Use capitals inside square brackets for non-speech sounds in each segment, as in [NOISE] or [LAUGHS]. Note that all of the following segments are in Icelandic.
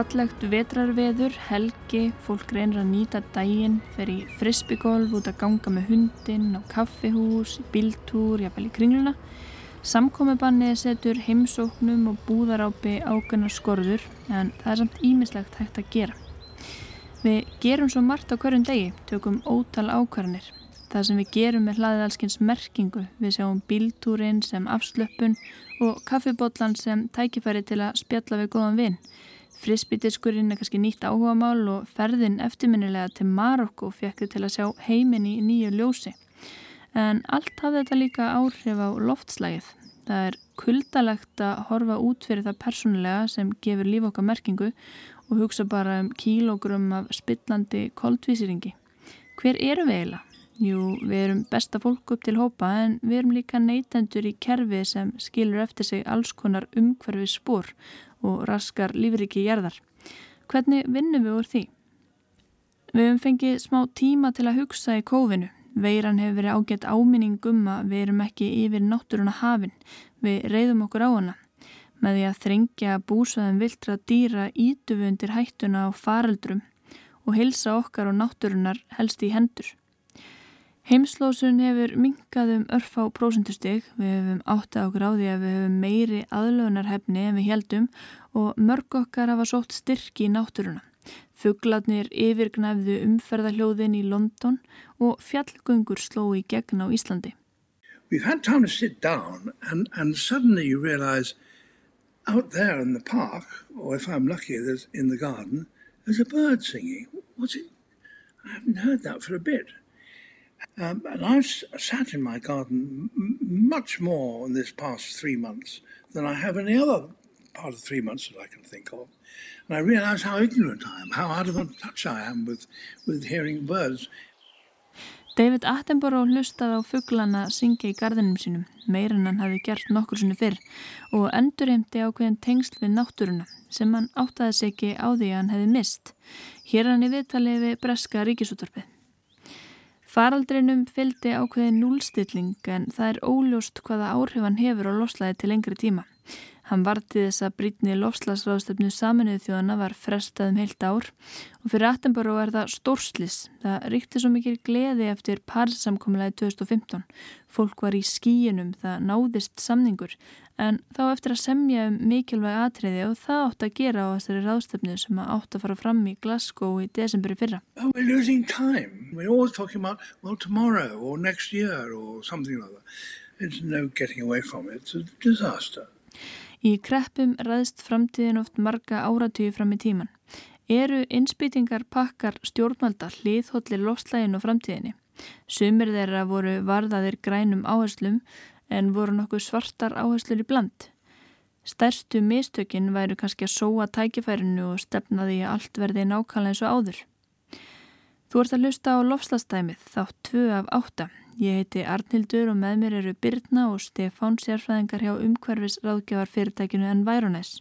Fallegt vetrarveður, helgi, fólk reynir að nýta dægin, fer í frisbygolf út að ganga með hundin, á kaffihús, bíltúr, jafnvel í kringluna. Samkomibannið setur heimsóknum og búðarápi ágönnar skorður en það er samt ímislegt hægt að gera. Við gerum svo margt á hverjum degi, tökum ótal ákvarðanir. Það sem við gerum er hlaðið allskins merkingu. Við sjáum bíltúrin sem afslöppun og kaffibotlan sem tækifæri til að spjalla við góðan vinn. Frisbytiskurinn er kannski nýtt áhuga mál og ferðin eftirminnilega til Marokko fekk þið til að sjá heiminn í nýju ljósi. En allt hafði þetta líka áhrif á loftslægið. Það er kuldalegt að horfa út fyrir það persónulega sem gefur líf okkar merkingu og hugsa bara um kílógrum af spillandi koldvísiringi. Hver eru við eiginlega? Jú, við erum besta fólk upp til hópa en við erum líka neytendur í kerfi sem skilur eftir sig alls konar umhverfi spór og raskar lífriki gerðar. Hvernig vinnum við úr því? Við hefum fengið smá tíma til að hugsa í kófinu. Veiran hefur verið ágætt áminning um að við erum ekki yfir náttúruna hafin. Við reyðum okkur á hana. Með því að þrengja búsaðum viltra dýra ídufu undir hættuna á faraldrum og hilsa okkar og náttúrunar helst í hendur. Heimslósun hefur minkað um örf á prósendustig, við hefum áttið á því að við hefum meiri aðlöðunarhefni en við heldum og mörg okkar hafa sótt styrki í náttúruna. Fugglarnir yfirgnæfðu umferðarhljóðin í London og fjallgöngur sló í gegn á Íslandi. We've had time to sit down and, and suddenly you realise out there in the park, or if I'm lucky in the garden, there's a bird singing. What's it? I haven't heard that for a bit. Um, and I've sat in my garden much more in this past three months than I have any other part of three months that I can think of. And I realise how ignorant I am, how out of touch I am with, with hearing birds. David Attenborough hlustaði á fugglana syngja í gardinum sínum, meirinn hann hafi gert nokkur sinni fyrr og endurheimti ákveðin tengsl við náttúruna sem hann áttaði sig ekki á því að hann hefði mist. Hér hann í viðtalið við Breska ríkisúttorpið. Faraldrinum fylgdi ákveði núlstilling en það er óljóst hvaða áhrif hann hefur á loslæði til lengri tíma. Hann varti þess að brítni lofslagsráðstöfnu saminuðu þjóðana var frestað um heilt ár og fyrir Attenborough er það stórslis. Það ríkti svo mikil gleði eftir parsamkomlaði 2015. Fólk var í skíinum, það náðist samningur en þá eftir að semja um mikilvæg atriði og það átt að gera á þessari ráðstöfnu sem átt að fara fram í Glasgow í desemberi fyrra. Oh, we're losing time. We're always talking about, well, tomorrow or next year or something like that. There's no getting away from it. It's a disaster. Í kreppum ræðst framtíðin oft marga áratíu fram í tíman. Eru insbytingar pakkar stjórnvalda hliðhóllir lofslægin og framtíðinni. Sumir þeirra voru varðaðir grænum áherslum en voru nokkuð svartar áherslur í bland. Stærstu mistökin væru kannski að sóa tækifærinu og stefnaði að allt verði nákvæmlega eins og áður. Þú ert að hlusta á lofslastæmið þátt 2 af 8. Ég heiti Arnildur og með mér eru Birna og Stefán sérfræðingar hjá umhverfis ráðgjafar fyrirtækinu Environess.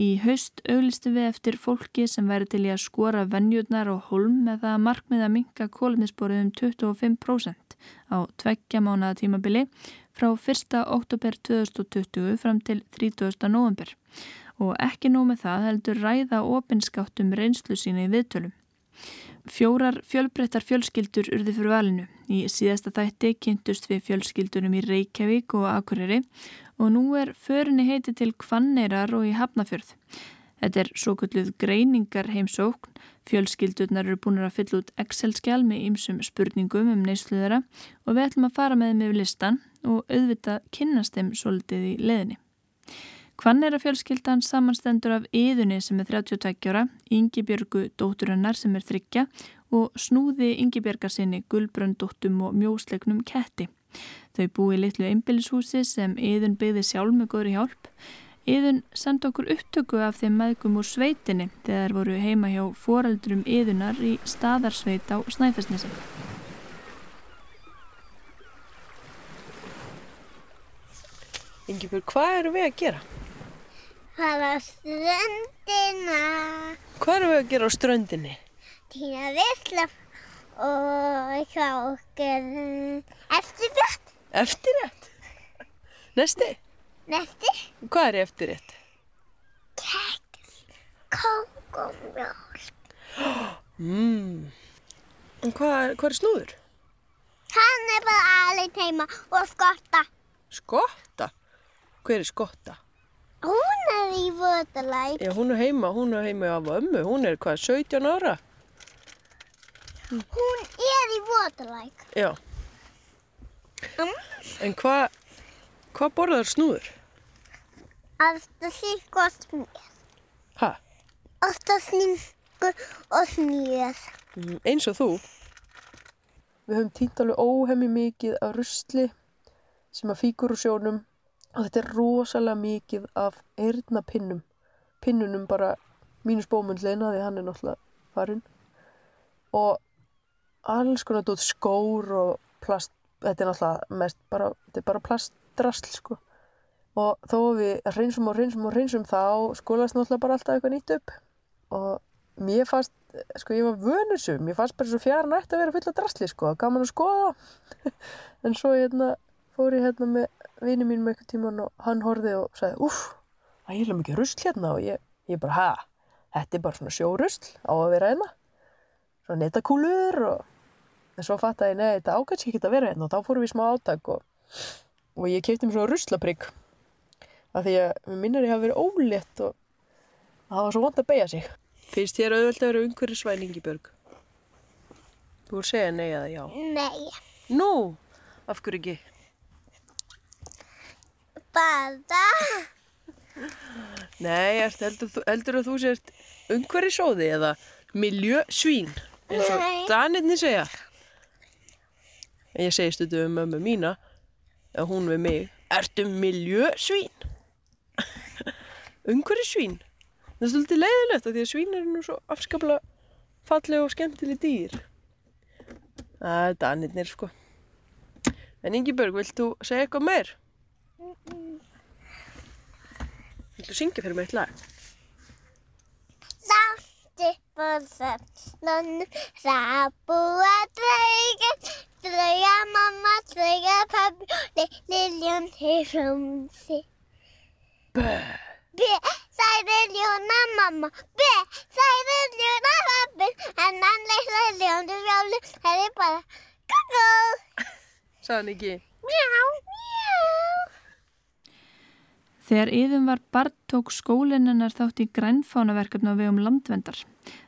Í haust auglistu við eftir fólki sem væri til í að skora vennjurnar og holm með það markmið að minka kólunisborið um 25% á tveggja mánaða tímabili frá 1. oktober 2020 fram til 30. november. Og ekki nóg með það heldur ræða ofinskáttum reynslu sína í viðtölum. Fjórar fjölbreyttar fjölskyldur urði fyrir valinu. Í síðasta þætti kynntust við fjölskyldunum í Reykjavík og Akureyri og nú er förinni heiti til Kvanneirar og í Hafnafjörð. Þetta er svo kulluð greiningar heimsókn. Fjölskyldurnar eru búin að fylla út Excel-skjál með ýmsum spurningum um neysluðara og við ætlum að fara með þeim yfir listan og auðvitað kynnast þeim svolítið í leðinni. Hvannera fjölskyldan samanstendur af Íðunni sem er 32 ára, Ingi Björgu dótturinnar sem er 30 og snúði Ingi Björgarsinni gulbröndóttum og mjóslegnum ketti. Þau búi litlu einbillishúsi sem Íðun byggði sjálf með góðri hjálp. Íðun sendi okkur upptöku af þeim maðgum úr sveitinni þegar voru heima hjá foreldrum Íðunar í staðarsveit á Snæfellsnesi. Ingi Björg, hvað eru við að gera? Fara á ströndina. Hvað erum við að gera á ströndinni? Týna visla og eitthvað okkur eftirrétt. Eftirrétt? Nesti? Nesti? Hvað er eftirrétt? Keks, kókumjólk. Mmm. En hvað hvað er snúður? Hann er bara alveg heima og skotta. Skotta? Hver er skotta? Hún er í vöðalæk. Já, hún er heima, hún er heima af ömmu. Hún er hvað, 17 ára? Hún er í vöðalæk. Já. Mm. En hvað, hvað borðar snúður? Alltaf sínkur og smjör. Ha? Alltaf sínkur og smjör. Mm, eins og þú. Við höfum týnt alveg óhemmi mikið af rusli sem að fíkur úr sjónum og þetta er rosalega mikið af eyrnapinnum. Pinnunum bara mínus bómundleina því hann er náttúrulega farinn. Og alls konar dót skór og plast, þetta er náttúrulega mest bara, bara plastdrasl sko. Og þó við reynsum og reynsum og reynsum þá skólast náttúrulega bara alltaf eitthvað nýtt upp. Og mér fannst, sko ég var vönusum, mér fannst bara svo fjara nætt að vera fulla drasli sko, gaman að skoða. [LAUGHS] en svo hérna fór ég hérna með vini mín með eitthvað tíman og hann horfið og sagði, uff, það er eiginlega mikið rusl hérna og ég, ég bara, ha, þetta er bara svona sjórusl á að vera hérna. Svona netakúlur og en svo fattaði ég, nei, þetta ágæts ekki að vera hérna og þá fórum við í smá átak og, og ég kefti mér svona ruslaprygg af því að mér minnir ég hafi verið ólétt og það var svo vond að beigja sig. Finnst þér auðvelt að vera umhverju svæningi, Björg? Þú voru að segja nei eða já. Nei, Nú, af hverju ekki? Bara Nei, heldur, að þú sért umhverju sóði eða miljösvín eins og danirni segja. En ég segi stundu um mömmu mína, eða hún við mig, ertu miljösvín? [LAUGHS] umhverju svín? Það er svolítið leiðilegt af því að svín eru nú svo afskaplega falleg og skemmtileg dýr. Það er danirnir sko. En Ingibjörg, vilt þú segja eitthvað meir? Viltu syngja fyrir mig eitt lag? Sátti på söfnunum, sábúa drauga, drauga mamma, drauga pabbi, liljón til frumsi. Bö. B, sagði ljóna mamma, B, sagði ljóna pabbi, en hann leikði ljónu fjólu, það er bara kukku, Sagði hann ekki? mjá, mjá. Þegar yðum var barn tók skólinn hennar þátt í grænfánaverkefni á vegum landvendar.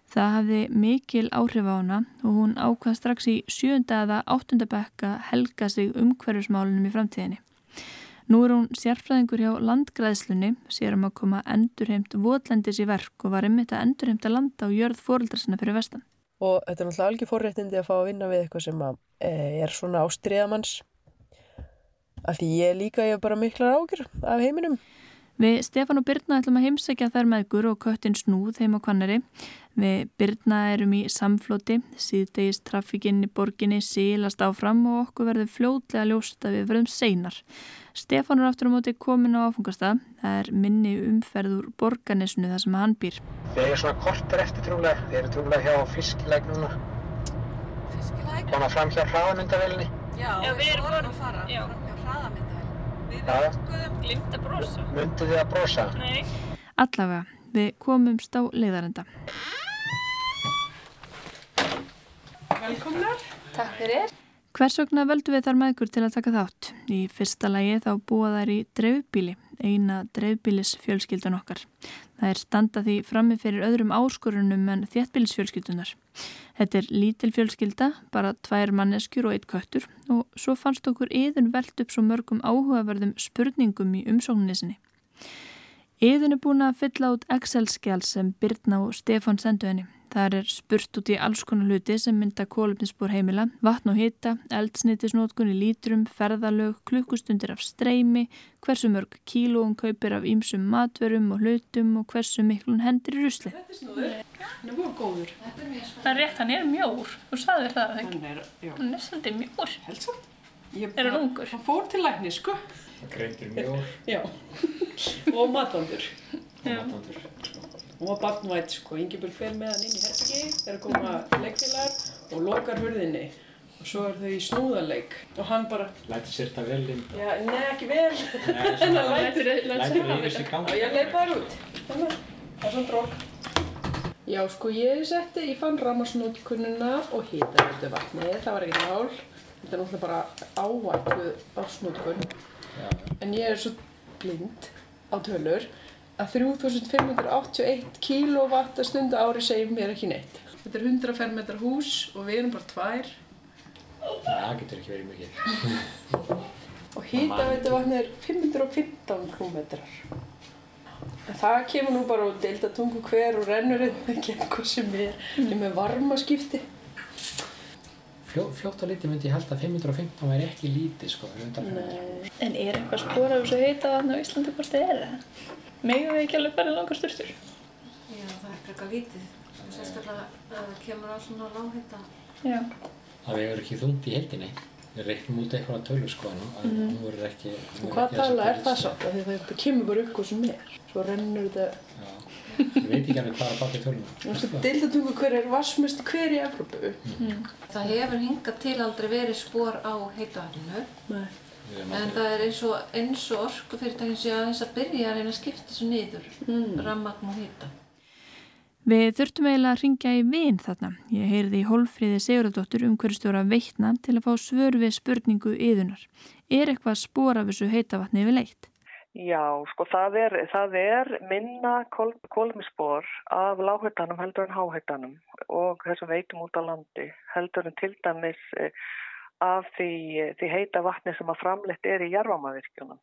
Það hafði mikil áhrif á hana og hún ákvað strax í sjönda eða áttunda bekka helga sig umhverfismálunum í framtíðinni. Nú er hún sérfræðingur hjá landgræðslunni, sér um að koma endurheimt votlendis í verk og var einmitt að endurheimta landa og jörð fóreldra sinna fyrir vestan. Og þetta er náttúrulega algjör forréttindi að fá að vinna við eitthvað sem að, e, er svona ástriðamanns. Af því ég líka, ég bara miklar ágjur af heiminum. Við Stefán og Birna ætlum að heimsækja þær meðgur og köttin snúð heim á kvannari. Við Birna erum í samfloti, síðdegist trafíkinn í borginni sílast áfram og okkur verður fljótlega ljóst að við verðum seinar. Stefán er aftur á móti komin á áfungastað. Það er minni umferður borganisnu þar sem hann býr. Þeir eru svona kortar eftir trúlega, þeir eru trúlega hjá fiskilæk núna, Fiskilæk? koma fram hjá hraðamyndavélinni. Já, Já, við erum vorum voru- að fara já. Hraðamyndavél. Við Já. vökkuðum Glimt að brosa. Myndu þið að brosa? Nei. Allavega, við komumst á leiðarenda. Velkomnar. Takk fyrir. Hvers vegna völdum við þar meðgur til að taka þátt? Í fyrsta lagi þá búa þær í dreifbíli, eina dreifbílis fjölskyldan okkar. Það er standa því frammi fyrir öðrum áskorunum en þéttbílisfjölskyldunar. Þetta er lítil fjölskylda, bara tvær manneskjur og eitt köttur og svo fannst okkur yðun velt upp svo mörgum áhugaverðum spurningum í umsókninni. Yðun er búin að fylla út Excel-skjál sem Birna og Stefán sendu henni. Það er spurt út í alls konar hluti sem mynda kólumninsbúr heimila, vatn og hita, eldsnýttisnótkun í lítrum, ferðalög, klukkustundir af streymi, hversu mörg kíló hún kaupir af ýmsum matverum og hlutum og hversu miklun hendur í rusli. Hann er mjög góður. Það er rétt, hann er mjór. Þú sagðir það, þegar. Hann er, já, Hann er svolítið mjór. helsa. Ég, Er hann ungur? Hann fór til lækni, sko. Það greintir mjög [LAUGHS] Já. og matvandur. matandur. Hún var barnvætt, sko. Ingibjörg fer með hann inn í herbyggi, er að koma leikfélagar og lokar hurðinni. Og svo er þau í snúðarleik. Og hann bara, Læti sér það vel inn. já, nei, ekki vel. En [LAUGHS] lætur, lætur yfir sig ganga. Já, ég leip bara út. Þannig, það er svona drók. Já, sko, ég setti, ég fann ramarsnótkununa og hýtaðöldu vatni, það var ekkert mál. Þetta er náttúrulega bara ávætluð ársnótkun. En ég er svo blind á tölur að 3581 kilowatt að stundu ári segir mér ekki neitt. Þetta er 100 fermetrar hús og við erum bara tvær Það getur ekki verið mikið. og hýtaðöldu vatni er 515 krómetrar. En það kemur nú bara úr deildatungu hver og rennur inn ekki eitthvað sem er, ég er varmaskipti. Fljó, fljótt á liti myndi ég held að 515 væri ekki lítið sko Nei. En er eitthvað spór af þessu heita vatni á Íslandi hvort þið er það? Megum við ekki alveg bara langar sturtur? Já, það er frekar lítið. Sérstaklega að það kemur á svona lághita. Já. Það vegur ekki þungt í heldinni. Við reiknum út eitthvað tölu sko en mm. verður ekki... Og hvað tala er það sko. að það kemur bara upp hvað sem er. Svo rennur þetta... Ég veit ekki alveg hvað er að baka töluna. Þú veist, deildatungu hver er vassmest hver í Evrópu? Það hefur hingað til aldrei verið spór á heitavatninu. Nei. Við erum En það er eins og, eins og orkufyrirtækin sé aðeins að byrja að reyna að skipta þessu niður. Mm. Rammagn og hita. Við þurftum eiginlega að ringja í vin þarna. Ég heyrði í Hólfríði Sigurðardóttur umhverfstjóra veitna til að fá svör við spurningu yðunar. Er eitthvað spór af þessu heita vatni við leitt? Já, sko það er, það er minna kol, kólmispor af lághættanum heldur en háhættanum og þessum veitum út á landi heldur en til dæmis eh, af því, því heita vatni sem að framleitt er í jarfamavirkjunum.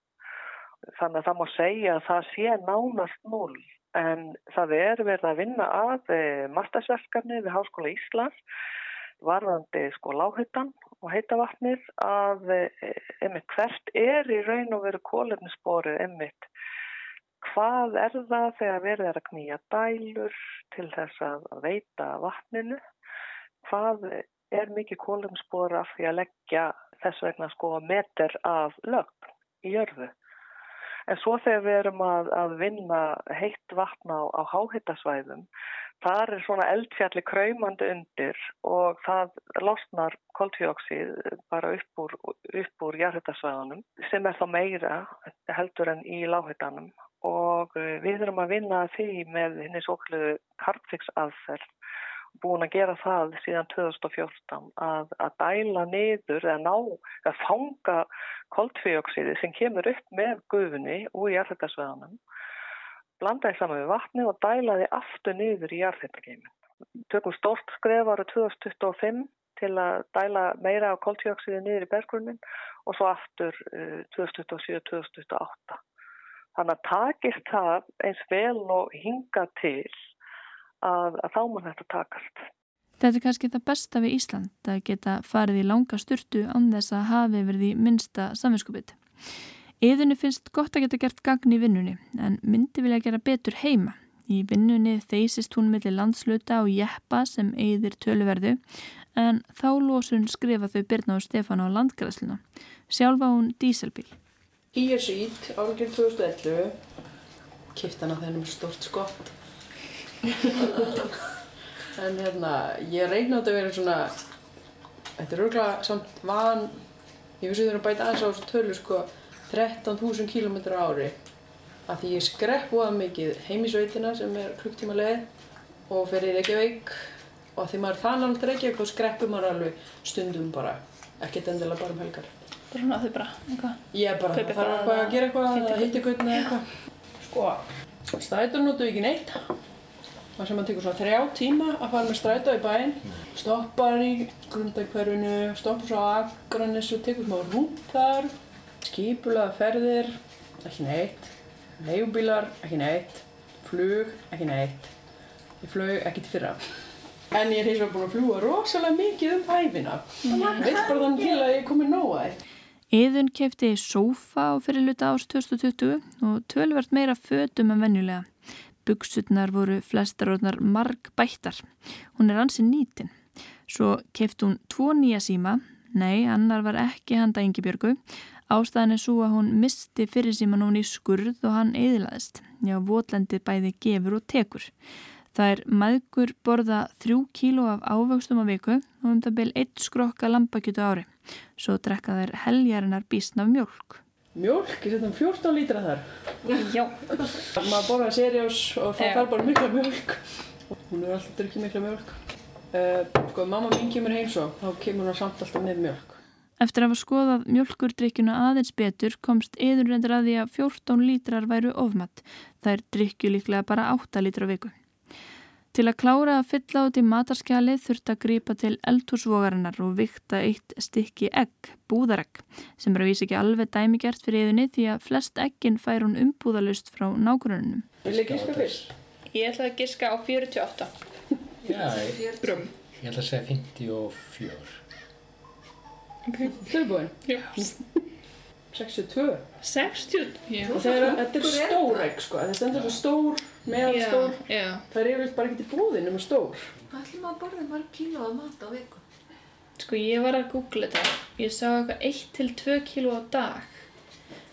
Þannig að það má segja að það sé nánast núl en það er verið að vinna að eh, mastersverkefni við Háskóla Íslands varðandi sko lághættan og heita vatnið að eh, einmitt hvert er í raun og veru kólefnissporið einmitt? Hvað er það þegar verið er að knýja dælur til þess að veita vatninu? Hvað er mikið kólefnisspor af því að leggja þess vegna sko meter af lögn í jörðu? En svo þegar við erum að, að vinna heitt vatn á, á háhittasvæðum þar er svona eldfjalli kraumandi undir og það losnar koltvíóksið bara upp úr, upp úr jarðhittasvæðunum sem er þá meira heldur en í lághittanum og eh, við erum að vinna því með henni svokluðu Carbfix aðferð búin að gera það síðan 2014 að, að dæla niður eða ná að fanga koltvíóksiði sem kemur upp með gufunni úr jarðhittasvæðunum blandaði saman við vatni og dælaði aftur niður í jarðhittakeimin. Tökum stórt skref ára 2025 til að dæla meira á koltvíóksiði niður í berggrunnin og svo aftur uh, 2027-2028. Þannig að takist það eins vel og hinga til að, að þá mann þetta takast. Þetta er kannski það besta við Ísland að geta farið í langa sturtu án þess að hafi verið í minnsta samvinskupið. Eðunni finnst gott að geta gert gagn í vinnunni en myndi vilja gera betur heima. Í vinnunni þeysist hún millir landsluta og jeppa sem eðir töluverðu en þá losun skrifa þau Birna og Stefán á landgræsluna. Sjálfa hún díselbíl. Í er sít, árið 2011, kipt hana þennum stort skott. [LAUGHS] en hérna, ég reyna þetta að vera svona, þetta er örgulega samt van, ég vissi þau að bæta aðeins á þessu tölu sko, 13.000 km á ári. Af því ég skrepp óða mikið heim í sveitina sem er klukktíma leið og fer í Reykjavík og því maður er það náttúrulega Reykjavík þá skreppur maður alveg stundum bara, ekkert endilega bara um helgar. Bara svona þau bara, eitthvað. Ég er bara, Kaupi þarf eitthvað að gera eitthvað, að hitta eitthvað eitthvað. Sko, strætó notu ekki neitt. Það sem að tekur svona þrjá tíma að fara með strætó í bæinn. Stoppar í grundakverfinu, stoppar svo Akranes og tekur smá rút þar. Skipulaða ferðir, ekki neitt. Leigubílar, ekki neitt. Flug, ekki neitt. Ég flög til fyrra. En ég er hins vegar búin að fljúa rosalega mikið um hæfina. Veit bara þannig til að ég komin nóg að þér. Eðun kefti sófa á fyrirluta árs 2020 og tölvert meira fötum en venjulega. Buksutnar voru flestar orðnar marg bættar. Hún er ansi nýtin. Svo kefti hún tvo nýja síma. Nei, annar var ekki handa Ingibjörgu. Ástæðan er svo að hún misti fyrir síman hún í skurð og hann eðilaðist. Já, votlendið bæði gefur og tekur. Það er maðgur borða þrjú kíló af ávöxtum á viku og um það byrj eitt skrokka lambakjötu á ári. Svo drekka þær heljarinnar bísn af mjölk. Mjólk, ég setjum 14 lítra þar. Já. Maður borðar serjós og það þarf bara mikla mjölk. Hún er alltaf drukkið mikla mjölk. Uh, sko, mamma mín kemur heim svo, þá kemur hún samt alltaf með mjölk. Eftir að hafa skoðað mjölkurdrykkjuna aðeins betur komst yðurrendur að því að 14 lítrar væru ofmatt. Það er drykju líklega bara 8 lítra á viku. Til að klára að fylla út í matarskjalið þurft að grípa til eldhúsvogarinnar og vikta eitt stykki egg, búðaregg, sem er að vísa ekki alveg dæmigert fyrir yðunni því að flest eggin fær hún umbúðalust frá nágrununum. Vil ég gíska fyrst? Ég ætla að giska á 48. Já, ég ætla að segja 54. Tilbúin? Já. 62. 60? Já. Er, þetta er stór egg sko, þetta er þetta stór, meðal Já, stór. já. Það er yfirleitt bara ekki í búðin um stór. Hvað ætlum að borða mörg kíló af mat á viku? Sko ég var að googla þetta. Ég sá eitthvað 1-2 kíló á dag.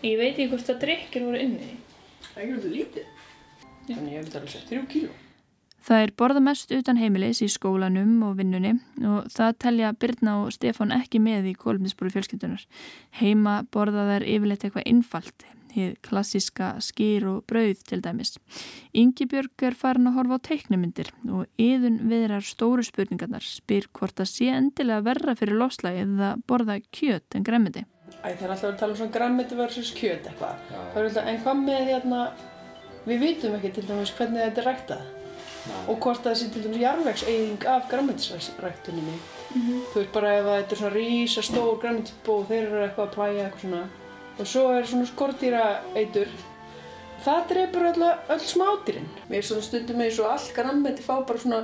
Ég veit ekki hvort það drikkir voru inni. Það er ekki verið lítið. Þannig ég hef þetta alveg sett 3 kíló. Það er borða mest utan heimilis í skólanum og vinnunni og það telja Birna og Stefán ekki með í kólumnisbúri fjölskyldunar. Heima borða þær yfirleitt eitthvað innfalt, hið klassiska skýr og brauð til dæmis. Ingi Björg er farin að horfa á teiknumindir og yðun viðrar stóru spurningarnar, spyr hvort það sé endilega verra fyrir loslægið að borða kjöt en gremmiti. Æ, það er alltaf að tala um svona grammiti versus kjöt eitthvað. Það er alltaf, en hvað með hérna, við vitum ekki til dæmis hvernig þetta er ræktað. Og hvort það sé til dæmis jarðvegseyðing af grammetisræktuninni. Þú veist bara ef að þetta er svona rísa stór grammetisbó og þeir eru eitthvað að plæja eitthvað svona. Og svo er svona skordýra eitur. Það drefur öll, öll smádýrin. Mér er svona stundum eins og allt grammeti fá bara svona,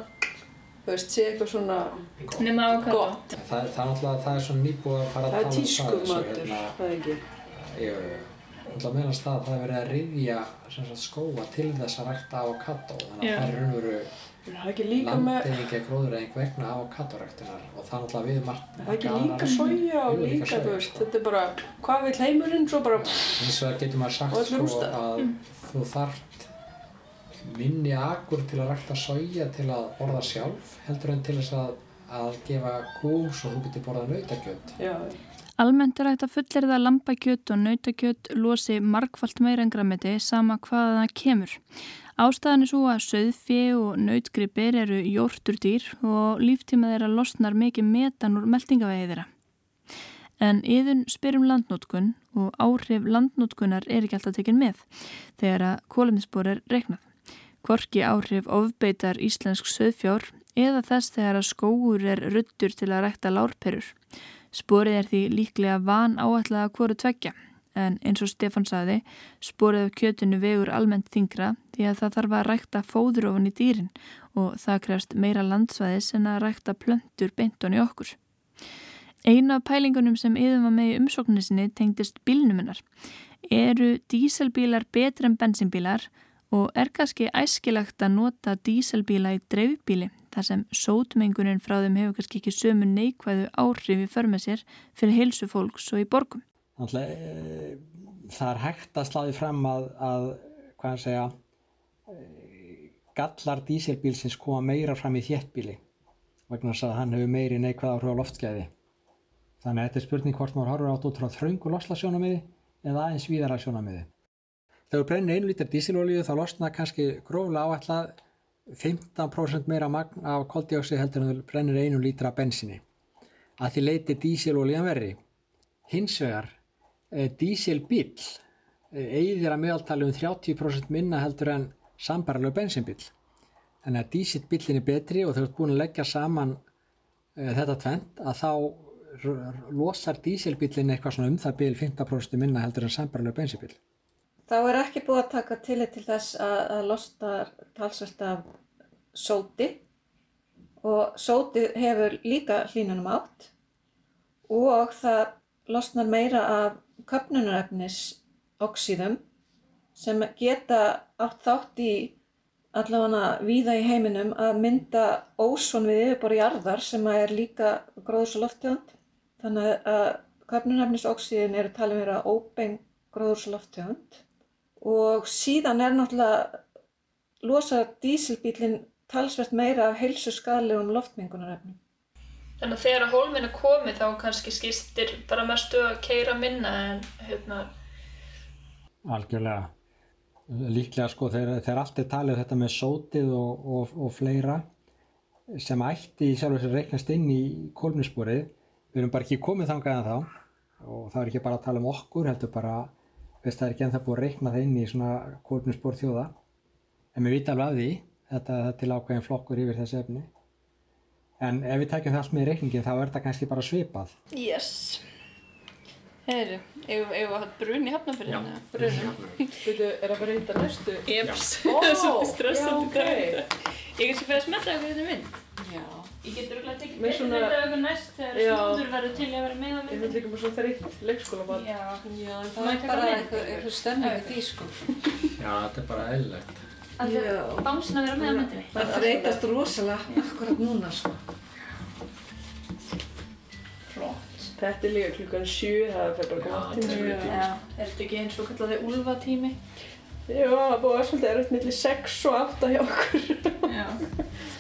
þú veist, sé eitthvað svona avokado. gott. Það, það er náttúrulega, það er svona nýbúið að fara að Það er tala um tísku svo matur, hérna, það er ekki. Jú, jú. Náttúrulega meðan það, það er verið að rifja skóa til þess að rækta avokado. Þannig að það er raunveru Það er landeyðingja gróðureyðing vegna avokadoræktunar og það náttúrulega við margt. það er ekki líka soja og líka, þú veist, sko. þetta er bara, hvað vil heimurinn, svo bara, Hins vegar getur maður Og sagt sko að Mm. þú þarft minni akur til að rækta soja til að borða sjálf heldur en til þess að, að gefa kúm svo þú getur borðað nautakjöt. Almennt er hægt að fullirða að lambakjöt og nautakjöt losi margfalt meira en grammiti sama hvaða það kemur. Ástæðan er svo að söðfé og nautgripir eru jórturdýr og líftíma þeirra losnar mikið metan úr meldingavegi þeirra. En yðun spyrum landnótkun og áhrif landnótkunar er ekki alltaf tekin með þegar að kólefnisbor er reiknað. Hvorki áhrif ofbeitar íslensk söðfjár eða þess þegar að skóur er ruttur til að rækta lárperur. Sporið er því líklega van áætlað að hvoru tveggja en eins og Stefán saði, sporið af kjötunu vegur almennt þingra því að það þarf að rækta fóður ofan í dýrin og það krefst meira landsvæðis en að rækta plöntur beinton í okkur. Einu af pælingunum sem yfir var með í umsókninni sinni tengdist bílnuminnar. Eru díselbílar betri en bensinbílar og er kannski æskilagt að nota díselbíla í dreifbíli þar sem sótmengunin frá þeim hefur kannski ekki sömu neikvæðu áhrif í för með sér fyrir heilsu fólks og í borgum. Náttúrulega, e, það er hægt að sláði fram að, að hvað að segja, e, gallar dísilbílsins koma meira fram í þéttbíli vegna þess að hann hefur meiri neikvæð áhrif á loftskeiði. Þannig að þetta er spurning hvort maður horfur átt út frá þröngu loslasjónamiði eða aðeins víðara sjónamiði. Þegar þú brennir einu lítar dísilolíu þá losna kannski gróflega áætlað 15% meira magn af koldioxið heldur en þú brennir einu lítra bensinni. Að því leiti dísilolían verri. Hins vegar, e, dísilbíl eigðir að meðaltali um 30% minna heldur en sambaralegu bensinbíl. Þannig að dísilbílinn er betri og þú ert búin að leggja saman e, þetta tvent að þá losar dísilbílinn eitthvað svona um það bíl 15% minna heldur en sambaralegu bensinbíl. Þá er ekki búið að taka tillit til þess að, að losna talsvert af sóti. Og sótið hefur líka hlínunum átt. Og það losnar meira af köpnunarefnis oxíðum sem geta átt þátt í allavega víða í heiminum að mynda ósón við yfirborði jarðar sem er líka gróðurs og lofttegund. Þannig að köpnunarefnis oxíðin eru talið vera óbein gróðurs og lofttegund og síðan er náttúrulega losa dísilbílinn talsvert meira af heilsu skadlegum loftmengunarefnum. Þannig að þegar að hólminn er komið þá kannski skýstir bara mestu að keira minna en hérna, Algjörlega. líklega sko þegar, þegar allt er talið þetta með sótið og, og, og fleira sem ætti í sjálf þess að reiknast inn í kólminsborið við erum bara ekki komið þangað en þá og það er ekki bara að tala um okkur heldur bara veist það er ekki ennþá búið að reikna það inn í svona kólminsbor þjóða en við vita alveg af því þetta er til ákveðin flokkur yfir þessi efni en ef við tekjum það í reikningin þá er þetta kannski bara svipað Yes. Heyri, eigum eigum við að hafa brun í hafnafyrirna? Já, brun í hafnafyrirna. Veitu, er að vera hitta næstu? Jeps, það er svolítið stressandi. Ég er svo fyrir að smetta eitthvað þetta mynd. Já. Ég getur örugglega tekið svona- mynd af eitthvað næst þegar snúður verður til að vera með á Ég myndinni. finnst líka bara svo þreytt leikskólabann. Já, Já, það ég er bara einhver stemning í því sko. [LAUGHS] Já, þetta er bara eðlilegt. að Já. bánsin að vera með á myndinni. Það þreytast rosalega akkurat núna sko. Flott. Þetta er líka klukkan sjö, það er bara gott tíma. Já, er þetta ekki eins og kallaði úlfatími? Já, það er búið að vera svolítið erfitt millir 6 og 8 hjá okkur. [LAUGHS]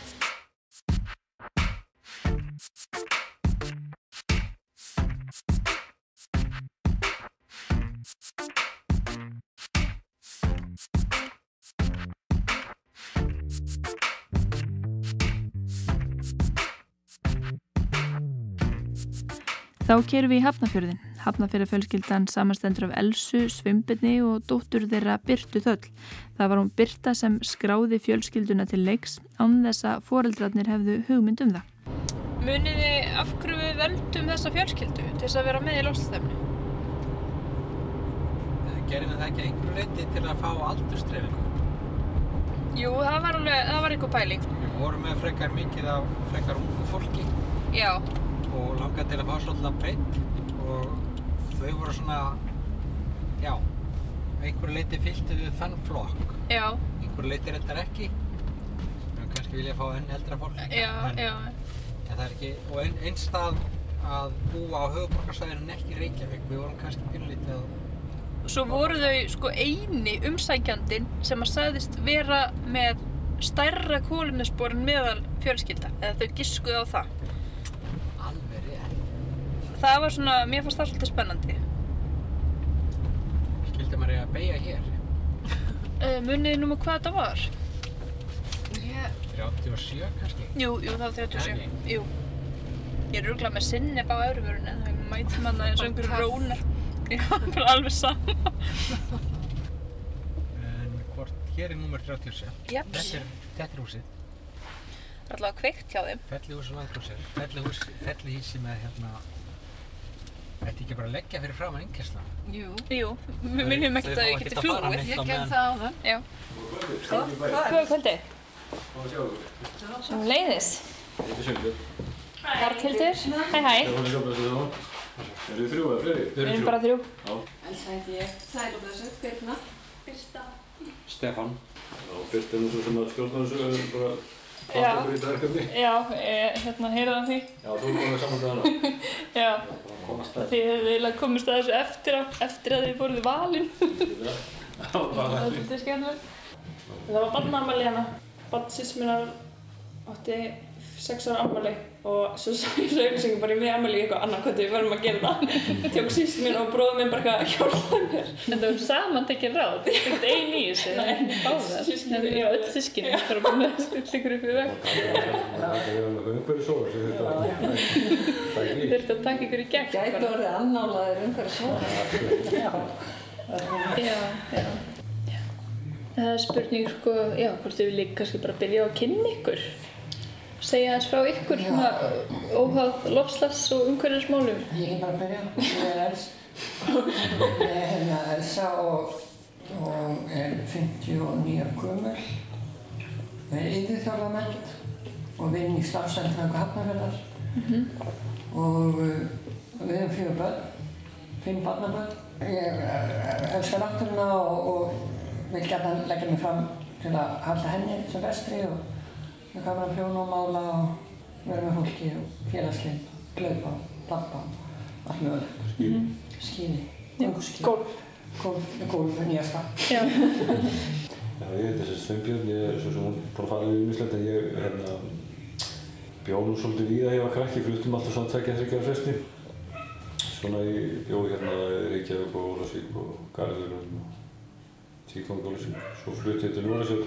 Þá kerum við í Hafnafjörðin. Hafnafjörðafjölskyldan samastendur af Elsu, Svimbirni og dóttur þeirra Byrtu Þöll. Það var hún Byrta sem skráði fjölskylduna til leiks án þess að foreldrarnir hefðu hugmynd um það. Munið þið af hverju við veldum þessa fjölskyldu til þess að vera með í lofstæfnu? Gerum við það ekki einhverju leiti til að fá aldurstreifingu? Jú, það var alveg, það var eitthvað pæling. Við vorum með frekar mikið af frekar ungu fólki Já, og langaði til að fá svolítið breytt og þau voru svona, já, einhverju leiti fylgtu við þann flokk. já, Einhverju leiti reyndar ekki. Kannski viljað fá enn eldra fólk. já, en, já. En það er ekki, og ein, einn stað að búa á höfuborgarsvæðinu ekki Reykjavík. Við vorum kannski pínlítið að Svo voru þau sko eini umsækjandinn sem að sagðist vera með stærra kólunisborin meðal fjölskylda, eða þau giskuðu á það. Það var svona, mér fannst það svolítið spennandi. Skildi maður eiga að beigja hér. Uh, munið þið nú með hvað þetta var? Ég, 37 kannski. Jú, jú, það var 37. Ekki? Jú. Ég er ruglað með sinneb á öðruvörunni, en það mæti manna eins og einhverju rónar. Já, bara alveg sama. En hvort, hér er nummer 37. Jeps. Þetta er, þetta er húsið. Allavega kveikt hjá þeim. Fellihús og. Fellihús, fellihísi með hérna... Þetta ekki bara að leggja fyrir framann innkessla. jú, Jú, við minnum ekkert að ég að fara flúið. ég gerði það á það. Já. Hvað? Hvað? Góða kvöldi. Sem leiðis. Arnhildur. Hæ hæ. Er þið þrjú eða fleiri? Við erum bara þrjú. En það heiti ég. Sæl og blessu, Birna. Stefan. Já, fyrst er nú svo sem að er bara Já. Já, ég, hérna, heyrðu það því. Já, þú [LAUGHS] bara saman með hana. Já, þið hefðu eiginlega komist að þessu eftir, eftir að þið fóruð. [LAUGHS] Já, bara Það er þetta skemmtilegt. Það var barnaamæli hérna. Barnsins minnar átti sex ára ammæli og svo [LAUGHS] sá ég svo auðvilsingu bara í mig ammæli í eitthvað annað hvað við verðum að gera það. Tjók síst minn og bróður minn bara eitthvað að hjálpa mér. En það var saman tekið ráð, það er ekkert einn í þessu, það er báðar. [LAUGHS] Sískinni, já, öll sískinni, það er bara með að stilla ykkur upp í veg. Það er umhverju sóður það er þurftu að taka ykkur í gegn. Gæti bara. orðið annálaðir umhverju svo. Já. Já, já. Það er spurning, sko, já, hvort þið viljið Segja aðeins frá ykkur, svona, óháð lofslags og umhverfismálum. Ég kan bara byrja. Ég er Elsa. Ég er hérna Elsa og, og er 59 ára gömul. Ég er yfirþjálfament og vinn í starfsendrangu Hafnarfjörðar. Og uh, við erum fjögur börn, fimm barnabörn. Ég uh, elskar náttúruna og, og vil gæta leggja mig fram til að halda henni sem bestri og ég gaman að prjóna og mála og vera með fólki og félagslinn, glöpa, lappa, allt mögulegt. Skýri. Skíði, gönguskíði. Golf. Golf, golf er nýjasta. Já. [LAUGHS] Já, ég heiti þessi Sveinbjörn, ég er svo sem hún búin að fara yfir mislegt en ég hérna bjó nú svolítið víða ég var krakki, fluttum alltaf svona tvekja þryggjar fresti. Svona ég bjó hérna í Reykjavík og Ólafsvík og Garðurum og skíkongólísing. Svo flutti ég til Núra sér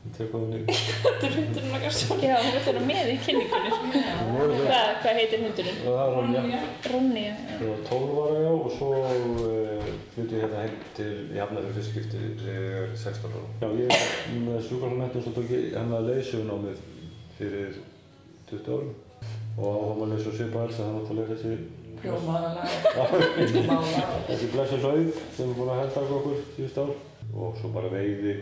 Þetta er hundurinn okkar svo. Já, hún vil vera með í kynningunni. Hvað, hvað heitir hundurinn? Það er Ronja. Ronja. Ég var 12 ára já og svo uh, flutti ég hérna heim til Jafnæri fyrst skipti þegar ég er 16 ára. Já, ég er með sjúkarflamentum svo tók ég hérna leysjónámið fyrir 20 árum og áhuga maður leys og svipa alls að það náttúrulega þessi Hljómaðalega. þessi blessu hlaup sem er búin að henda okkur síðust ár og svo bara veiði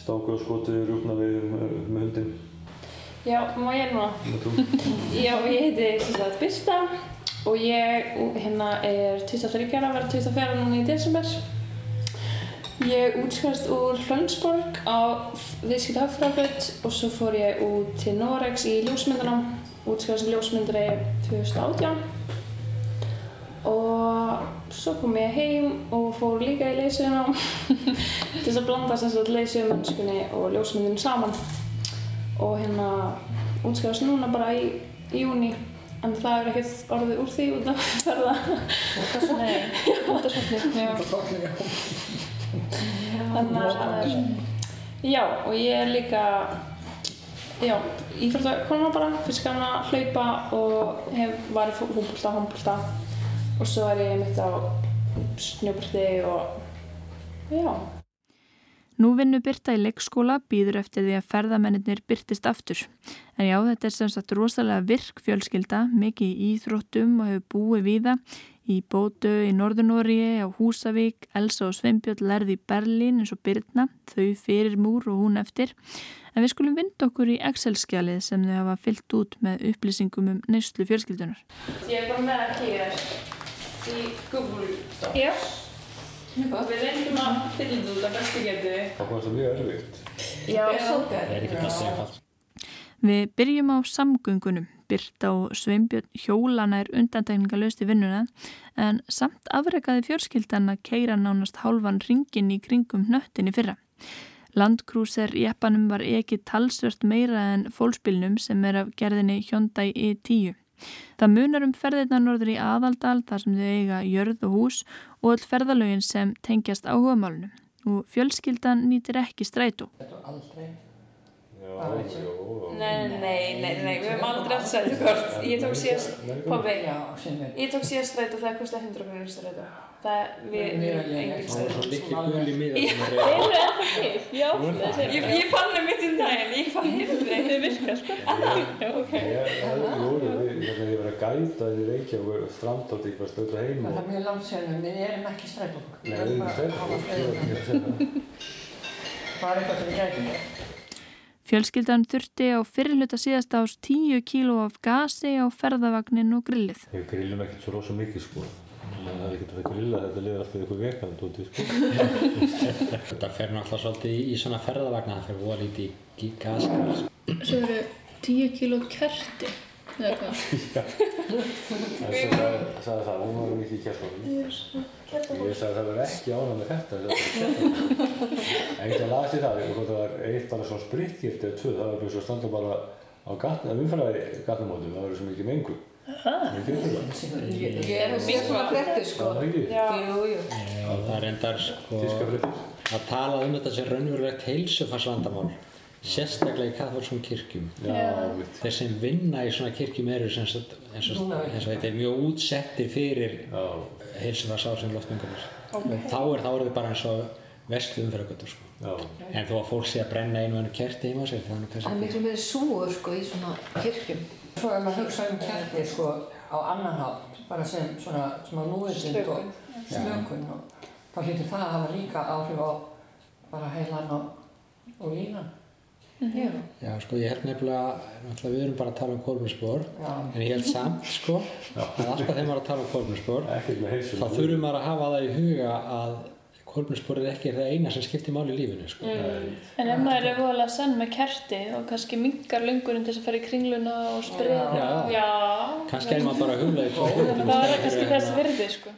stáku og skoti rúkna við með hundin. Já, má ég núna? [LAUGHS] Já, ég heiti sem sagt Birta og ég hérna er 23 ára, verður 24 ára núna í desember. Ég útskast úr Hlönsborg á viðskipt hagfræðbraut og svo fór ég út til Noregs í ljósmyndanám, útskast sem ljósmyndari 2018 og svo kom ég heim og fór líka í leysuðunám til þess að blanda sem sagt leysuðumennskunni og ljósmyndinu saman. Og hérna útskjáðast núna bara í, í júni en það er ekkert orðið úr því út af [LAUGHS] ferða. Nei, út af. Já. Þannig að já, og ég er líka já, íþróttakona bara fyrst gaman að hlaupa og hef var í fútbolta, handbolta og svo er ég mitt á snjóbrti og já Nú vinnur Birta í leikskóla, býður eftir því að ferðamennir byrtist aftur. En já, þetta er sem sagt rosalega virk fjölskylda, mikið í íþróttum og hefur búið víða í Bótau, í Norðunóri, á Húsavík, Elsa og Sveinbjörn lærði í Berlín eins og Birna, þau fyrir múr og hún eftir. En við skulum vinda okkur í Excel-skjalið sem þau hafa fyllt út með upplýsingum um neyslu fjölskyldunar. Ég er bara með að hér í Google Docs. Já. Við reyndum að fylla þetta út að bestu getu. Það komast það mjög erfitt. Já, Það er ekki það einfalt. Við byrjum á samgöngunum. Birta og Sveinbjörn hjólana er undantekningalöst í vinnuna en samt afrekaði fjörskildan að keira nánast hálfan ringin í kringum hnöttin í fyrra. Landkrúser jeppanum var ekki talsvört meira en fólkspilnum sem er af gerðinni Hyundai i10. Það munar um ferðirna norður í aðaldal þar sem þau eiga jörð og hús og öll ferðalögin sem tengjast áhugamálunum og fjölskyldan nýtir ekki strætó. Aldrei. Já, já. Nei, nei, nei, nei, við höfum aldrei átt strætókort. Ég tók síðast, er. ég tók síðast strætó það kostið 100 krónir strætó. Það, við, engin Það er litli gul í miða sem er Eru það til? Já, það. ég, ég fann það mitt í daginn, ég fann hérna þau virka, sko. Já, [LAUGHS] ok. Ég, ég, jú, ég, ég, ég var að gæta í Reykjavík og strandótt ekki bara stöðla heim Það og... er mjög langt sér, en við erum ekki strætófólk. Nei, Fjölskyldan þurfti á fyrirluta síðast ás 10 kíló af gasi á ferðavagnin og grillið. Ég grillum ekkert svo rosa mikið sko. Það er ekkert að grilla, þetta liður alltaf eitthvað vegan tóti sko. [LAUGHS] Þetta fer náttúrulega svolítið í, í svona ferðavagna, það fer voða lítið í gasgar. Svo eru 10 kíló kerti, eða hvað? [LAUGHS] En svo sagði, sagði það, hún var mikið í kertunum. Ég sagði það var ekki ánað með þetta. En ég [LAUGHS] lasi það, það var eitt bara svona spritgift eða tvö, það var bara svo að standa bara á gatna, umfæraði gatnamótum, það var svo mikið er það. Ég er að sé svona fréttir, sko. Það er er endar sko fréttir. að tala um þetta sem raunverulegt heilsufarsvandamál. Sérstaklega í katholskum kirkjum. Já, mitt. Þeir sem vinna í svona kirkjum eru eins og þetta er mjög útsettir fyrir heilsufarsársum loftmengunar. Ok. Þá er það orðið bara eins og vestu umferðargötur sko. Já. En þó að fólk sé að brenna einu og einu kerti heima sér, það er er miklu meiri súur sko í svona kirkjum. Svo ef maður hugsa um kerti, sko, á annan hátt, bara sem svona, svona núvitund og slökun þá hlýtur það að hafa líka áhrif á bara heilan og, og línan. Já. Já, sko, ég held nefnilega, náttúrulega við erum bara að tala um kólminspor, Já. en ég held samt, sko, að alltaf þegar maður er að tala um heilsu. þá þurfum maður að hafa það í huga að ekki er það eina sem skiptir máli í lífinu, sko. Mm. En ef maður er voðalega sann með kerti og kannski mingar lungurinn til þess að fara í kringluna og spriða. Já. Já. Kannski er maður bara að hugla í kólminspor. Það er kannski þess virði, sko.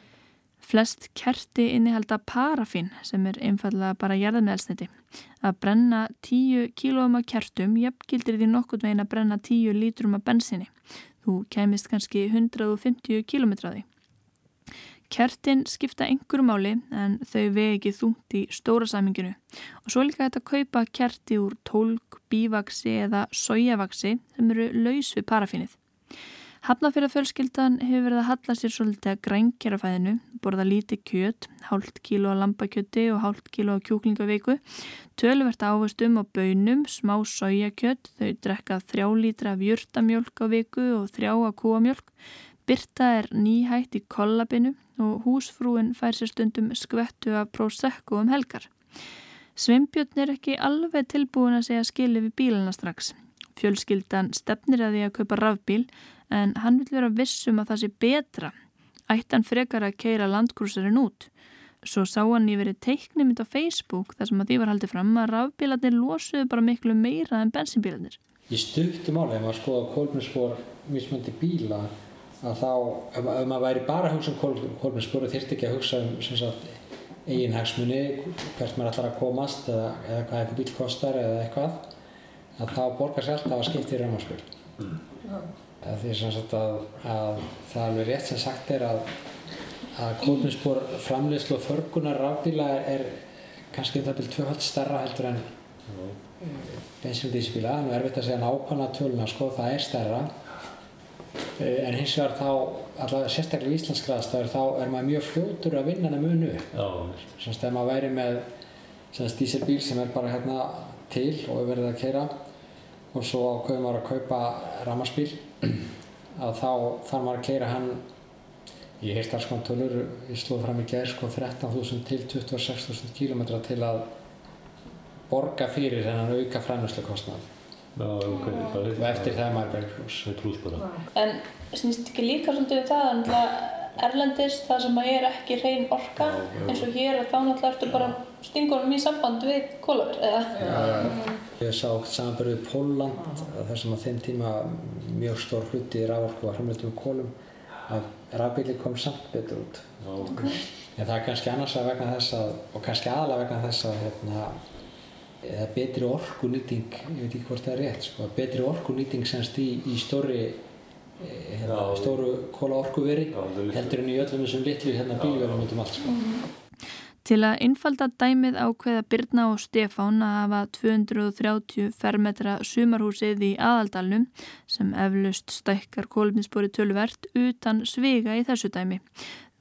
Flest kerti innihalda parafín sem er einfallega bara jarðarmeðalsniti. Að brenna 10 kílóum af kertum jafngildir því nokkurt veginn að brenna 10 lítrum af bensinni. Þú kemist kannski 150 kílómetra á því. Kertin skipta einhverju máli en þau vegi ekki þungt í stóra saminginu og svo líka þetta kaupa kerti úr tólk, bívaksi eða sójavaksi sem eru laus við parafinnið. Hafnafjörðarfjölskyldan hefur verið að halla sér svolítið að grænkjara fæðinu, borða lítið kjöt, hálft kíló að lambakjöti og hálft kíló að kjúklingaveiku, töluvert ávastum á bönum, smá sójakjöt, þau drekka þrjá lítra af jurtamjölk á viku og þrjá að kúamjölk, Byrta er nýhætt í kollabinu og húsfrúin fær sér stundum skvettu af prósekku um helgar. Sveimbjörn er ekki alveg tilbúin að segja skili við bílana strax. Fjölskyldan stefnir að því að kaupa rafbíl en hann vil vera vissum að það sé betra. Ættan frekar að keira landgrúsarinn út. Svo sá hann í verið teiknumind á Facebook þar sem að því var haldið fram að rafbílarnir losuðu bara miklu meira en bensinbílarnir. Í stuttum álega, ef maður skoða kólminspor mismöndi bíla, að þá, ef, ef maður væri bara að hugsa um kólminspor og þyrtti ekki að hugsa um eigin hagsmunni, hvert maður ætlar að komast eða, eða hvað eitthvað bíl kostar eða eitthvað, að þá borgar sér alltaf að skipta í raumarspil. Mm. Því að, að það er alveg rétt sem sagt er að, að kólminspor framleiðslu og förgunar rafbíla er, er kannski um það byrjum tvöfald starra heldur en bensín og dísbíla. Nú er erfitt að segja nákvæmlega töluna sko, það er starra. En hins vegar þá, allavega sérstaklega í Íslandsgræðastæður, þá er maður mjög fljótur að vinna hana munu. Þannig að maður væri með dísilbíl sem er bara hérna til og er verið að keira og svo ákveðum maður að kaupa ramaspíl að þá þarf maður að keira hann ég heist alls konar tölur ég slóð fram í gerð sko 13.000 til 26.000 km til að borga fyrir þennan auka fræmnuslu kostnað okay. og eftir það er maður bergflús En snýst ekki líka svolítið það að Erlendis það sem er ekki hrein orka eins og hér þá náttúrulega ertu bara stingunum í samband við kólaver eða? Já, já, ég sá samanbyrjuð Póland þar sem á þeim tíma mjög stór hluti rávorku var framleitt um kólum að rafbíli kom samt betur út okay. en það er kannski annars að vegna þess að og kannski aðalega vegna þess að hérna, eða betri orkunýting ég veit ekki hvort það er rétt sko, betri orkunýting semst í, í stóri hérna, stóru kóla orkuveri heldur en í öllum þessum litlu hérna, bílverðum út um allt sko. Til að innfalda dæmið ákveða Birna og Stefán að hafa 230 fermetra sumarhúsið í aðaldalum sem eflust stækkar kólminsbóri tölvert utan sviga í þessu dæmi.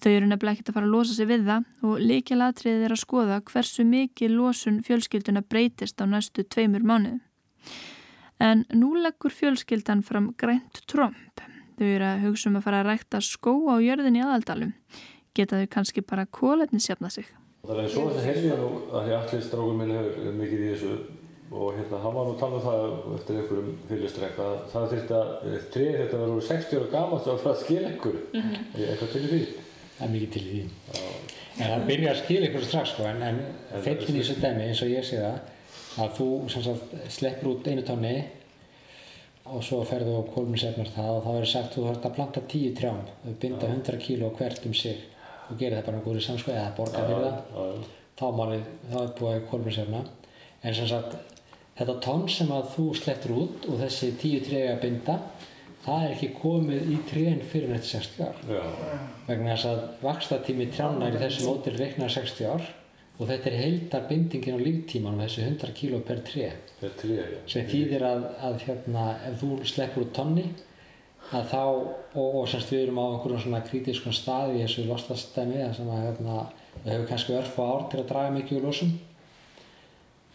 Þau eru nefnilega ekkert að fara að losa sig við það og líkjalatriðið er að skoða hversu mikið losun fjölskylduna breytist á næstu tveimur mánuðum. En nú leggur fjölskyldan fram grænt tromp. Þau eru að hugsa um að fara að rækta skó á jörðin í aðaldalum. Geta þau kannski bara kóletni sjafna sig. Það er svo að heyrði nú að því allir strákum minn hefur mikið í þessu og hérna hann var nú talað um það eftir einhverjum fyrirstrekk að það þurfti að trið þetta var úr 60 ára gamalt og að fara að skilja einhver mm -hmm. eitthvað til því. Það er mikið til því. En það byrja að skilja einhverju strax sko en, en feillin í þessu dæmi eins og ég sé það að þú sagt, sleppur út einu tónni og svo ferðu á kólminsefnar það og þá er sagt þú þarfst að planta 10 trjám þau binda 100 kíló hvert um sig og gera það bara með góðri samskoði eða borga fyrir það þá málið, þá er búið kólminsefna en sem sagt þetta tónn sem að þú sleppur út og þessi 10 trjá að binda það er ekki komið í trén fyrir nætti 60 ár. Vegna þess að vakstatími trjána er í þessu mótil reiknar 60 ár og þetta er heildar bindingin á líftíman þessi 100 kíló per já. Sem þýðir að, að hérna, ef þú sleppur út tonni að þá, og, og semst við erum á einhverjum svona kritískun staði í þessu lostastæmi sem að hérna, það hefur kannski örf á ár til að draga mikið úr losum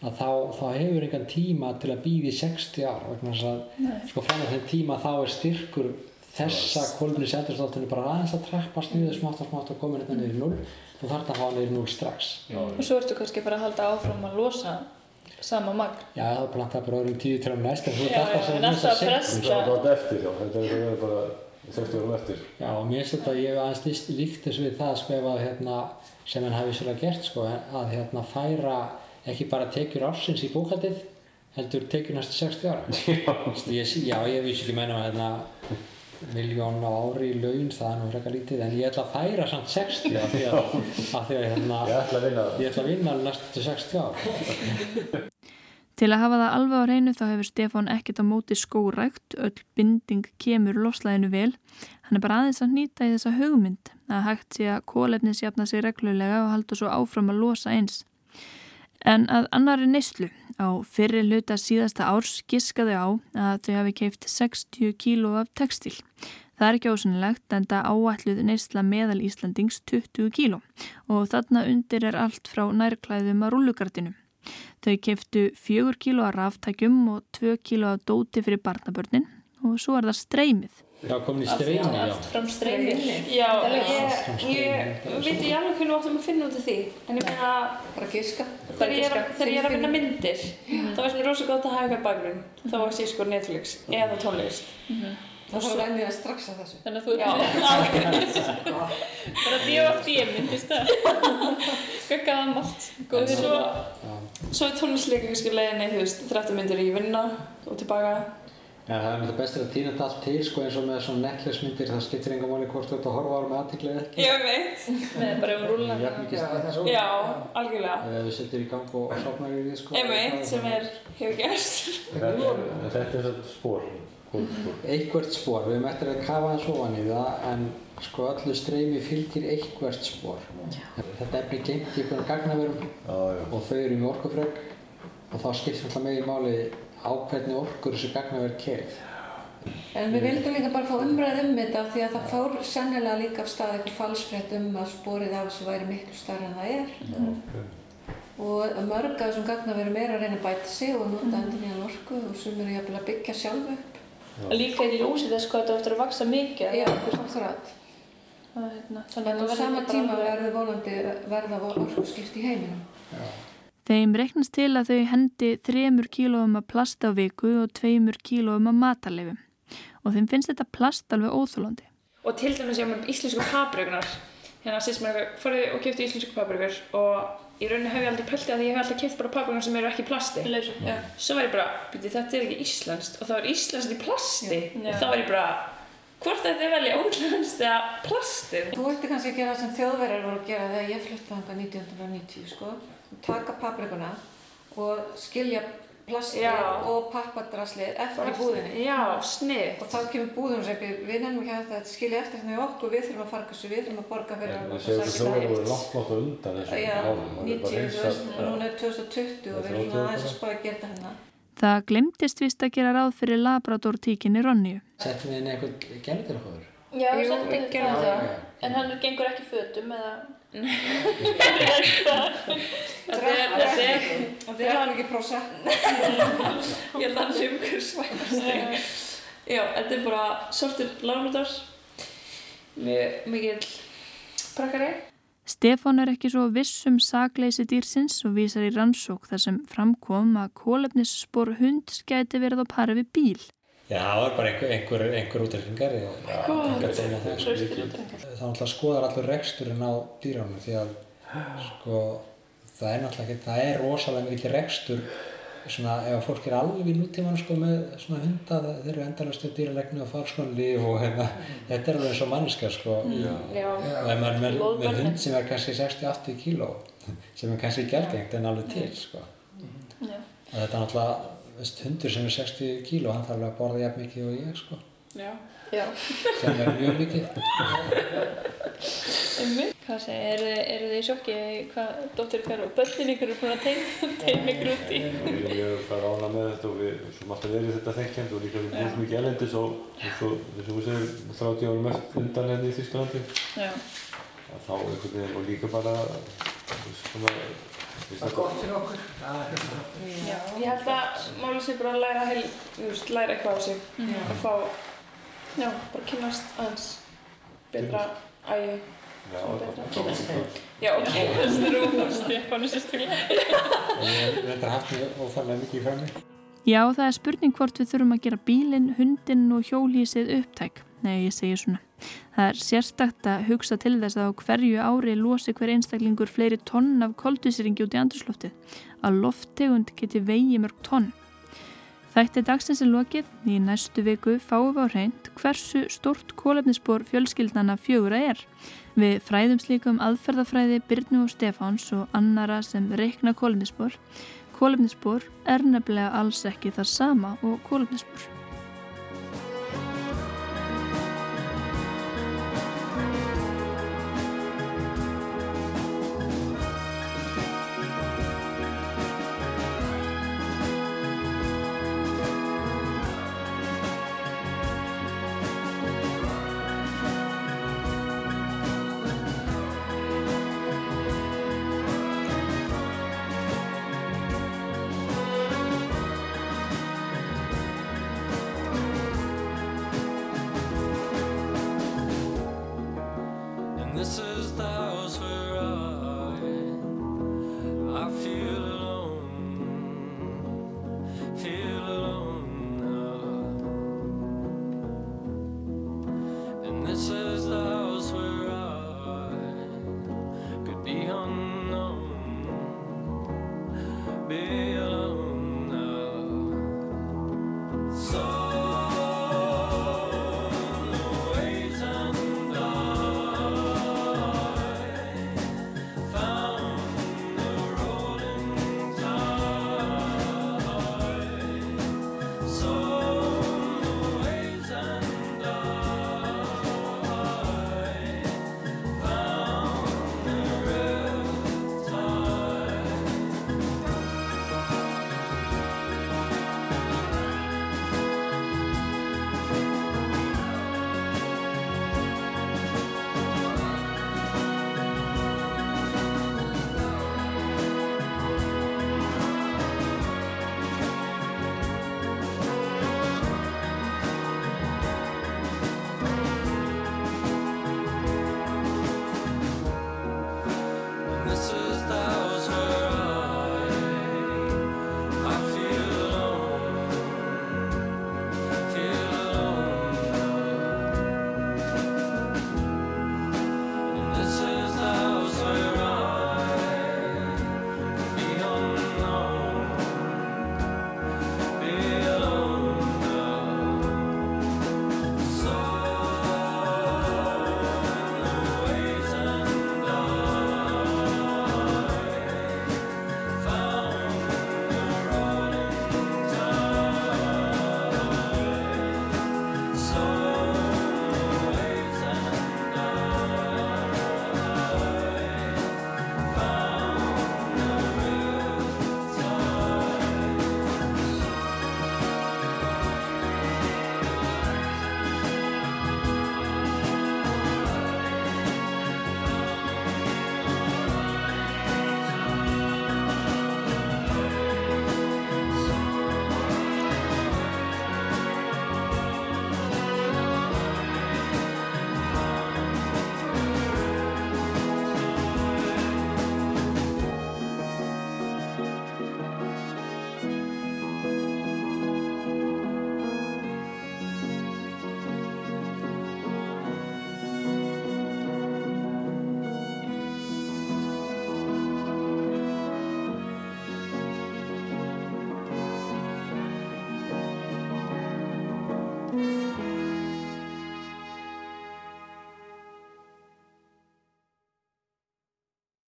að þá, þá hefur einhvern tíma til að býði 60 ár vegna þess að sko fram á þeim tíma þá er styrkur þessa kolminni sendurstáttinu bara aðeins að trappast niður smátt og smátt og koma hérna niður í 0 þú þarf að hafa niður í 0 strax. Já. og svo ertu kannski bara að halda áfram að losa sama magn. Já, það planta bara öðrum 10 trefum næst en þú ert alltaf að fresta Það er bara eftir, já, þetta er bara 60 árum eftir. Já, og mér finnst þetta að ég hef aðeins líkt þessu við það sko ef að hérna, sem hann hafi svolítið gert sko að hérna færa ekki bara tekjur ársins í bókaldið heldur tekjur næstu 60 ára. [LAUGHS] Já, já ég vísi ekki meina að hérna miljón á ári í laun, það er nú frekar lítið en ég ætla að færa samt 60 af því að, að, því að hérna, ég ætla að vinna, vinna næstu 60 ár Til að hafa það alveg á reynu þá hefur Stefán ekkert á móti skórækt, öll binding kemur lofslæðinu vel. Hann er bara aðeins að nýta í þessa hugmynd að hægt sé að kólefnisjafna sig reglulega og halda svo áfram að losa eins. En að annari neyslu á fyrri hluta síðasta árs giskaði á að þau hafi keift 60 kíló af textil. Það er ekki ósynlegt en það áætluð neysla meðal Íslandings 20 kíló og þarna undir er allt frá nærklæðum að rúlugardinu. Þau keiftu 4 kíló af ráftækjum og 2 kíló af dóti fyrir barnabörnin og svo er það streymið. Já, komin í streymi, já. Allt fram streymi. Já, ég, ég veit ekki alveg hvernig við áttum að finna út af því. En ég meina... Bara giska. Þegar ég er, að- þegar ég er að vinna myndir, þá veist mér rosa gott að hafa eitthvað bakgrunn. Þá var ég sko Netflix eða tónlist. Og svo rennir það strax að þessu. Þannig að þú [LAUGHS] er bara D.O.F.D. myndist það. [LAUGHS] Skakkaða malt. Góð svo, svo er tónlistleika kannski leiðinni, þú veist, 30 myndir í vinna og tilbaka. Já, það er náttúrulega bestir að týna þetta allt til sko eins og með svona Netflix-myndir, það skiptir enga máli hvort þú ert að horfa á það með aðtikli eða ekki. Ég veit. Með bara um rúla. Jafn mikið stætt sko. Já, algjörlega. Ef þú setur í gang og sopnar í því sko. Einmitt, sem er, hefur gerst. Þetta er svona spór. Eitthvert spór, við hefum eftir að kafa hans ofan í það en sko öllu streymi fylgir eitthvert spór. Þetta efni geimt í einhvern gagnaverum og þau eru með orkufrögg og þá skiptir alltaf megin máli á hvernig orkur þessi gagnaver kerð. En við vildum líka bara fá umræð um þetta því að það fór sennilega líka af stað eitthvað falsfrétt um að sporið af þessu væri miklu starra en það er. Og mörg af þessum gagnaverum er að reyna að bæta sig og nota endur nýjan orku og sem eru jafnvel að byggja sjálf upp. Líka í ljósi þess hvað þetta á eftir að vaksa mikið. Já, akkurat. Hérna, Þannig að á sama tíma verður vonandi verða orku skipt í heiminum. Þeim reknast til að þau hendi þremur kílóum af plast á viku og tveimur kílóum af matarleifum. Og þeim finnst þetta plast alveg óþólandi. Og til dæmis ég með íslensku paprikunar. Hérna sést mér eitthvað, farið og kjöpti íslensku paprikur og í rauninni hef ég aldrei pæltið að því ég hef alltaf kjöpt bara paprikunar sem eru ekki í plasti. Lausu, já. Svo var ég bara, byrju þetta er ekki íslenskt og það var íslenskt í plasti. Já. Og þá var ég bara, hvort þetta er velja óglenskt eða plastið? Þú ætti kannski að gera það sem þjóðverðar voru að gera þegar ég flutti þangað 1990 sko. Taka paprikuna og skilja plastið Já. og pappadraslið eftir í búðinni. Já, snið. Og þá kemur búðin og segir við nefnum ekki að þetta skilja eftir hérna í okkur, við þurfum að farga þessu, við þurfum að borga fyrir Það að séu þessu þjóðar það voru langt langt undan þessum Já, málum. Það er 90, bara þú hreinsað- veist, og núna er 2020 og við erum svona aðeins að spá að gera þetta hérna. Það glemtist vist að gera ráð fyrir Labrador-tíkinni Ronju. Settum við inn eitthvað gælutilhóður? Já, Jú, svolítið við gerum já. það. En hann gengur ekki fötum eða... Þetta er, er ekki prósett. [LAUGHS] ég held að hann sé umhverjum svæðast. Já, þetta er bara sortur labrador. Mjög mikill prakkari. Stefán er ekki svo viss um sakleysi dýrsins og vísar í rannsók þar sem framkom að kólefnisspor hunds gæti verið á pari við bíl. Já, það var bara einhver, einhver, einhver útrekningar. Góð, Það skoðar allur reksturinn á dýránum því að sko, það er náttúrulega ekki, það er rosalega mikið rekstur svona ef fólk er alveg í nútíman sko með svona hunda það- þeir eru endalastu dýralegnu og líf og hérna, þetta er alveg eins og manneska sko. Já. Og ef maður er með, með Blóðbörnin. hund sem er kannski 60-80 kíló sem er kannski gælgengt en alveg til sko. Já. Og þetta er náttúrulega, hundur sem er 60 kíló, hann þarf alveg að borða jafn mikið og ég sko, Já. Já. sem er mjög mikið. [LAUGHS] Hvað segir, eru, eru þið í sjokki hvað dóttir hver og börnin ykkur eru búin að teima, teima ykkur út í? Erum mjög bara ánað með þetta og við sem alltaf verið þetta þekkjand og líka við búum mikið elendis og eins og eins og við segjum 30 árum eftir undan henni í Þýskalandi Já. að þá einhvern veginn og líka bara svona Það er gott fyrir okkur. Já, ég held að máli sé bara að læra, heil, þú veist, læra eitthvað á sig Mhm. og fá, já, bara kynnast aðeins betra ægi. Já, og bara- bara- Já, ok, þessi er úr Stefánu sérstaklega. Og reyndar haft mjög óþarlega mikið í frammi. Já, það er spurning hvort við þurfum að gera bílinn, hundinn og hjólhísið upptæk. Nei, ég segi svona. Það er sérstakt að hugsa til þess að á hverju ári losi hver einstaklingur fleiri tonn af koldvísýringi út í andrusloftið. Að lofttegund geti vegi mörg tonn. Þætti dagsins er lokið. Í næstu viku fáum við á reynd hversu stort kólefnisspor fjölskyldnana fjögura er. Við fræðum slíkum aðferðafræði Byrnu og Stefáns og annara sem reikna kólefnisspor. Kólefnisspor er nefnilega alls ekki það sama og kólefnisspor.